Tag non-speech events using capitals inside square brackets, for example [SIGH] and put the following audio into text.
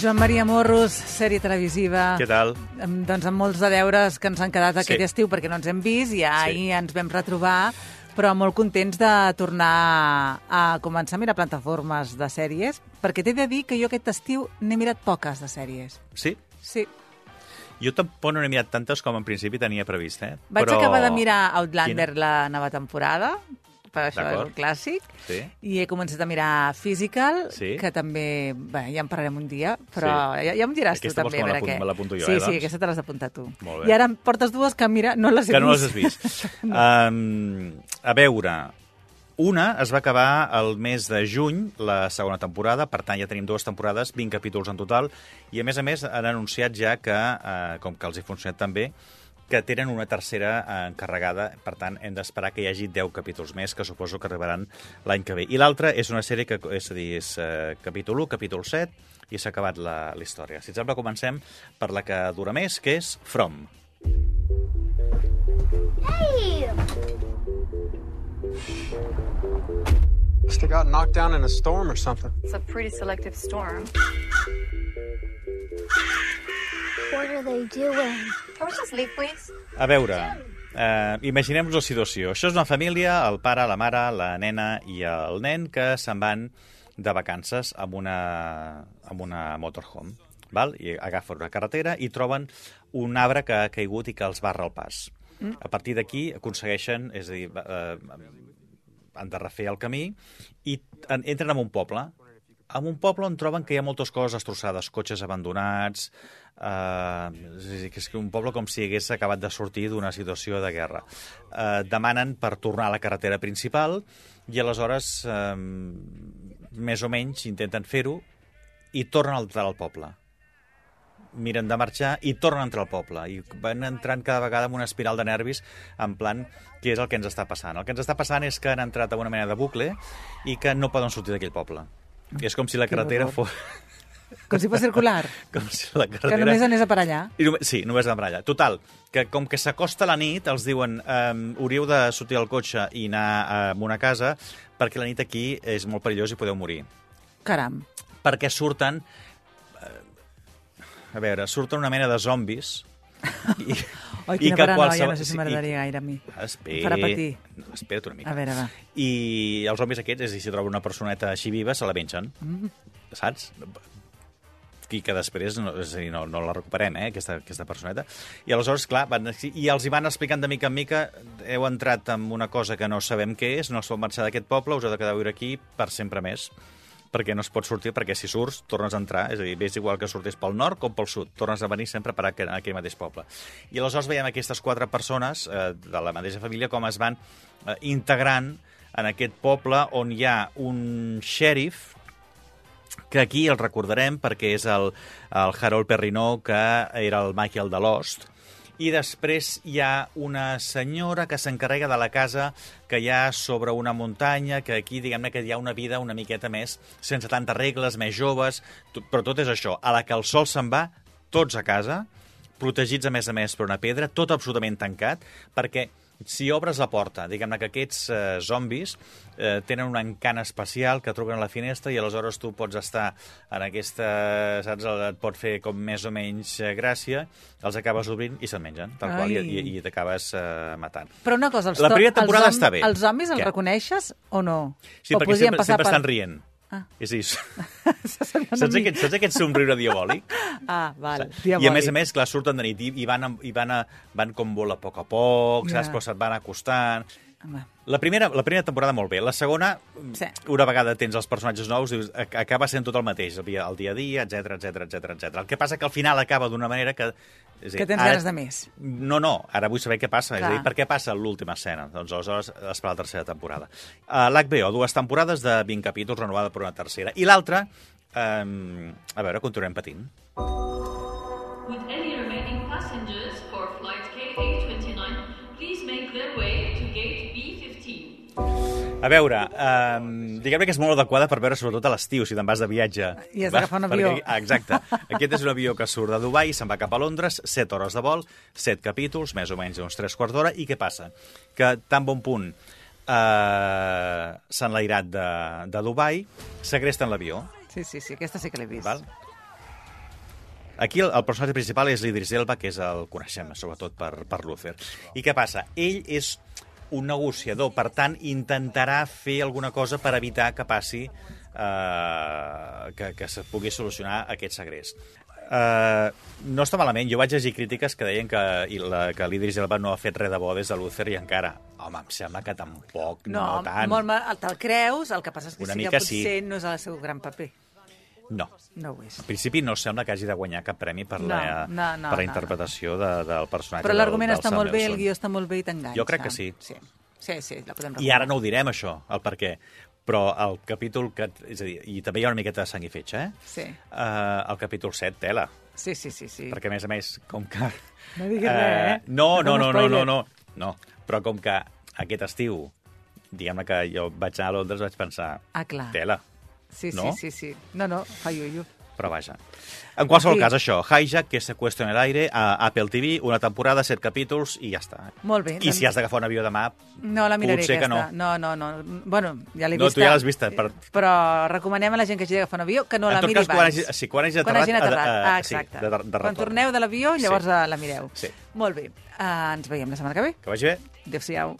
Joan Maria Morros, sèrie televisiva. Què tal? Doncs amb molts de deures que ens han quedat aquest Sí. estiu perquè no ens hem vist i ahir Sí. ens vam retrobar, però molt contents de tornar a començar a mirar plataformes de sèries, perquè t'he de dir que jo aquest estiu n'he mirat poques de sèries. Sí? Sí. Jo tampoc no n'he mirat tantes com en principi tenia previst, eh? Vaig Però... acabar de mirar Outlander Quina? la nova temporada, per això és un clàssic, Sí. i he començat a mirar Physical, Sí. que també, bé, ja en parlarem un dia, però ja, ja em diràs Aquesta tu també. que a me l'apunto jo, sí, eh, Sí, doncs? aquesta te l'has d'apuntar tu. I ara em portes dues que, mira, no les he Que no vist. les has vist. [LAUGHS] um, a veure, una es va acabar el mes de juny, la segona temporada, per tant ja tenim dues temporades, 20 capítols en total, i a més a més han anunciat ja que, eh, com que els hi funcionat també, que tenen una tercera eh, encarregada, per tant hem d'esperar que hi hagi 10 capítols més, que suposo que arribaran l'any que ve. I l'altra és una sèrie que, és a dir, és eh, capítol 1, capítol 7, i s'ha acabat la, la història. Si et sembla, comencem per la que dura més, que és From. Hey! Must have got knocked down in a storm or something. It's a pretty selective storm. [LAUGHS] A veure, eh, imaginem-nos la situació. Això és una família, el pare, la mare, la nena i el nen que se'n van de vacances amb una, amb una motorhome. Val? I agafen una carretera i troben un arbre que ha caigut i que els barra el pas. Mm. A partir d'aquí aconsegueixen, és a dir, eh, han de refer el camí i en- entren en un poble. En un poble on troben que hi ha moltes coses destrossades, cotxes abandonats, eh, és, un poble com si hagués acabat de sortir d'una situació de guerra. Eh, demanen per tornar a la carretera principal i aleshores, eh, més o menys, intenten fer-ho i tornen a entrar al poble miren de marxar i tornen a entrar al poble i van entrant cada vegada en una espiral de nervis en plan, què és el que ens està passant? El que ens està passant és que han entrat en una mena de bucle i que no poden sortir d'aquell poble. És com si la Que carretera fos... Com si fos circular, [LAUGHS] Com si la que carretera... només anés a per allà. I només, sí, només de allà. Total, que com que s'acosta la nit, els diuen um, hauríeu de sortir al cotxe i anar a una casa perquè la nit aquí és molt perillós i podeu morir. Caram. perquè surten... eh, A veure, surten una mena de zombis... [LAUGHS] I, Oi, quina que paranoia, qualsevol- no sé si m'agradaria gaire a mi. i- Espera, farà patir. No, espera't una mica. A veure, va. I els zombis aquests, és a dir, si troben una personeta així viva, se la mengen. Mm. Saps? I que després no, és a dir, no, no la recuperem, eh, aquesta, aquesta personeta. I aleshores, clar, van, i els hi van explicant de mica en mica, heu entrat en una cosa que no sabem què és, no es pot marxar d'aquest poble, us heu de quedar a viure aquí per sempre més perquè no es pot sortir, perquè si surts tornes a entrar, és a dir, és igual que sortis pel nord com pel sud, tornes a venir sempre per aquell, aquell mateix poble. I aleshores veiem aquestes quatre persones eh, de la mateixa família com es van eh, integrant en aquest poble on hi ha un xèrif que aquí el recordarem perquè és el, el Harold Perrineau, que era el Michael de Lost, i després hi ha una senyora que s'encarrega de la casa que hi ha sobre una muntanya, que aquí diguem-ne que hi ha una vida una miqueta més, sense tantes regles, més joves, però tot és això, a la que el sol se'n va, tots a casa, protegits a més a més per una pedra, tot absolutament tancat, perquè si obres la porta, diguem-ne que aquests eh, zombis eh, tenen un encant especial que truquen a la finestra i aleshores tu pots estar en aquesta, saps, et pot fer com més o menys eh, gràcia, els acabes obrint i se't mengen, tal qual, i, Ai. i, i t'acabes eh, matant. Però una cosa, els, La primera temporada els, està bé. els zombis els Què? reconeixes o no? Sí, o perquè sempre, sempre per- estan rient. Ah. És a dir, [LAUGHS] saps aquest, saps aquest somriure diabòlic? [LAUGHS] Ah, val. I a més a més, clar, surten de nit i, i, van, a- i van, a, van com vola a poc a poc, Ja. saps? Però se't van acostant. Home, La primera, la primera temporada molt bé. La segona, Sí. una vegada tens els personatges nous, dius, ac- acaba sent tot el mateix, el dia, el dia a dia, etc etc etc etc. El que passa que al final acaba d'una manera que... És dir, Que tens ganes de més. No, no, ara vull saber què passa. És a dir, Clar. per què passa l'última escena? Doncs aleshores esperar la tercera temporada. Uh, L'HBO, dues temporades de 20 capítols, renovada per una tercera. I l'altra, um, a veure, continuem patint. With any A veure, um, diguem que és molt adequada per veure sobretot a l'estiu, si te'n vas de viatge. I has d'agafar un avió. Perquè, exacte. Aquest és un avió que surt de Dubai, se'n va cap a Londres, 7 hores de vol, 7 capítols, més o menys uns 3 quarts d'hora, i què passa? Que tan bon punt eh, s'ha enlairat de, de Dubai, segresten l'avió, Sí, sí, sí, aquesta sí que l'he vist. val? Aquí el, el personatge principal és l'Idris Elba, que és el coneixem sobretot per, per Luther. I què passa? Ell és un negociador, per tant, intentarà fer alguna cosa per evitar que passi eh, que, que se pugui solucionar aquest segrest. Uh, no està malament. Jo vaig llegir crítiques que deien que, i la, que l'Idris Elba no ha fet res de bo des de Luther i encara. Home, em sembla que tampoc, no, No, no tant. molt mal, te'l creus, el que passa és que Una sí que potser sí. no és el seu gran paper. No. No ho és. En principi no sembla que hagi de guanyar cap premi per No, la, no, no, per la no, interpretació de, del personatge Però l'argument està Sam molt bé, el Nelson. guió està molt bé i t'enganxa. Jo crec que sí. Sí, sí, sí la podem I ara no ho direm, això, el per què. Però el capítol... Que, és a dir, i també hi ha una miqueta de sang i fetge, eh? Sí, Uh, el capítol 7, tela. sí, sí, sí. sí. Perquè, a més a més, com que... No diguis res, eh? No, no, No no, no, no, spoiler. no, no. Però com que aquest estiu, diguem-ne que jo vaig anar a Londres, vaig pensar, Ah, clar. tela, Sí, sí, no? sí, sí. No, no, fa iuiu. però vaja. En qualsevol Sí. cas, això, Hijack, que secuestro en el aire, a Apple TV, una temporada, set capítols i ja està. Molt bé. I si has d'agafar un avió demà, No la miraré, Potser que aquesta. No, no, no. Bueno, ja l'he No, vista. tu ja l'has vista, per- Però recomanem a la gent que hagi d'agafar un avió que no En la miri cas, quan abans. hagi- sí, quan hagi Quan aterrat, hagin aterrat. eh, eh, ah, sí, exacte. de- de quan torneu de l'avió, Sí. llavors eh, la mireu. Sí. Molt bé. Uh, ens veiem la setmana que ve. que vagi bé. Adéu-siau.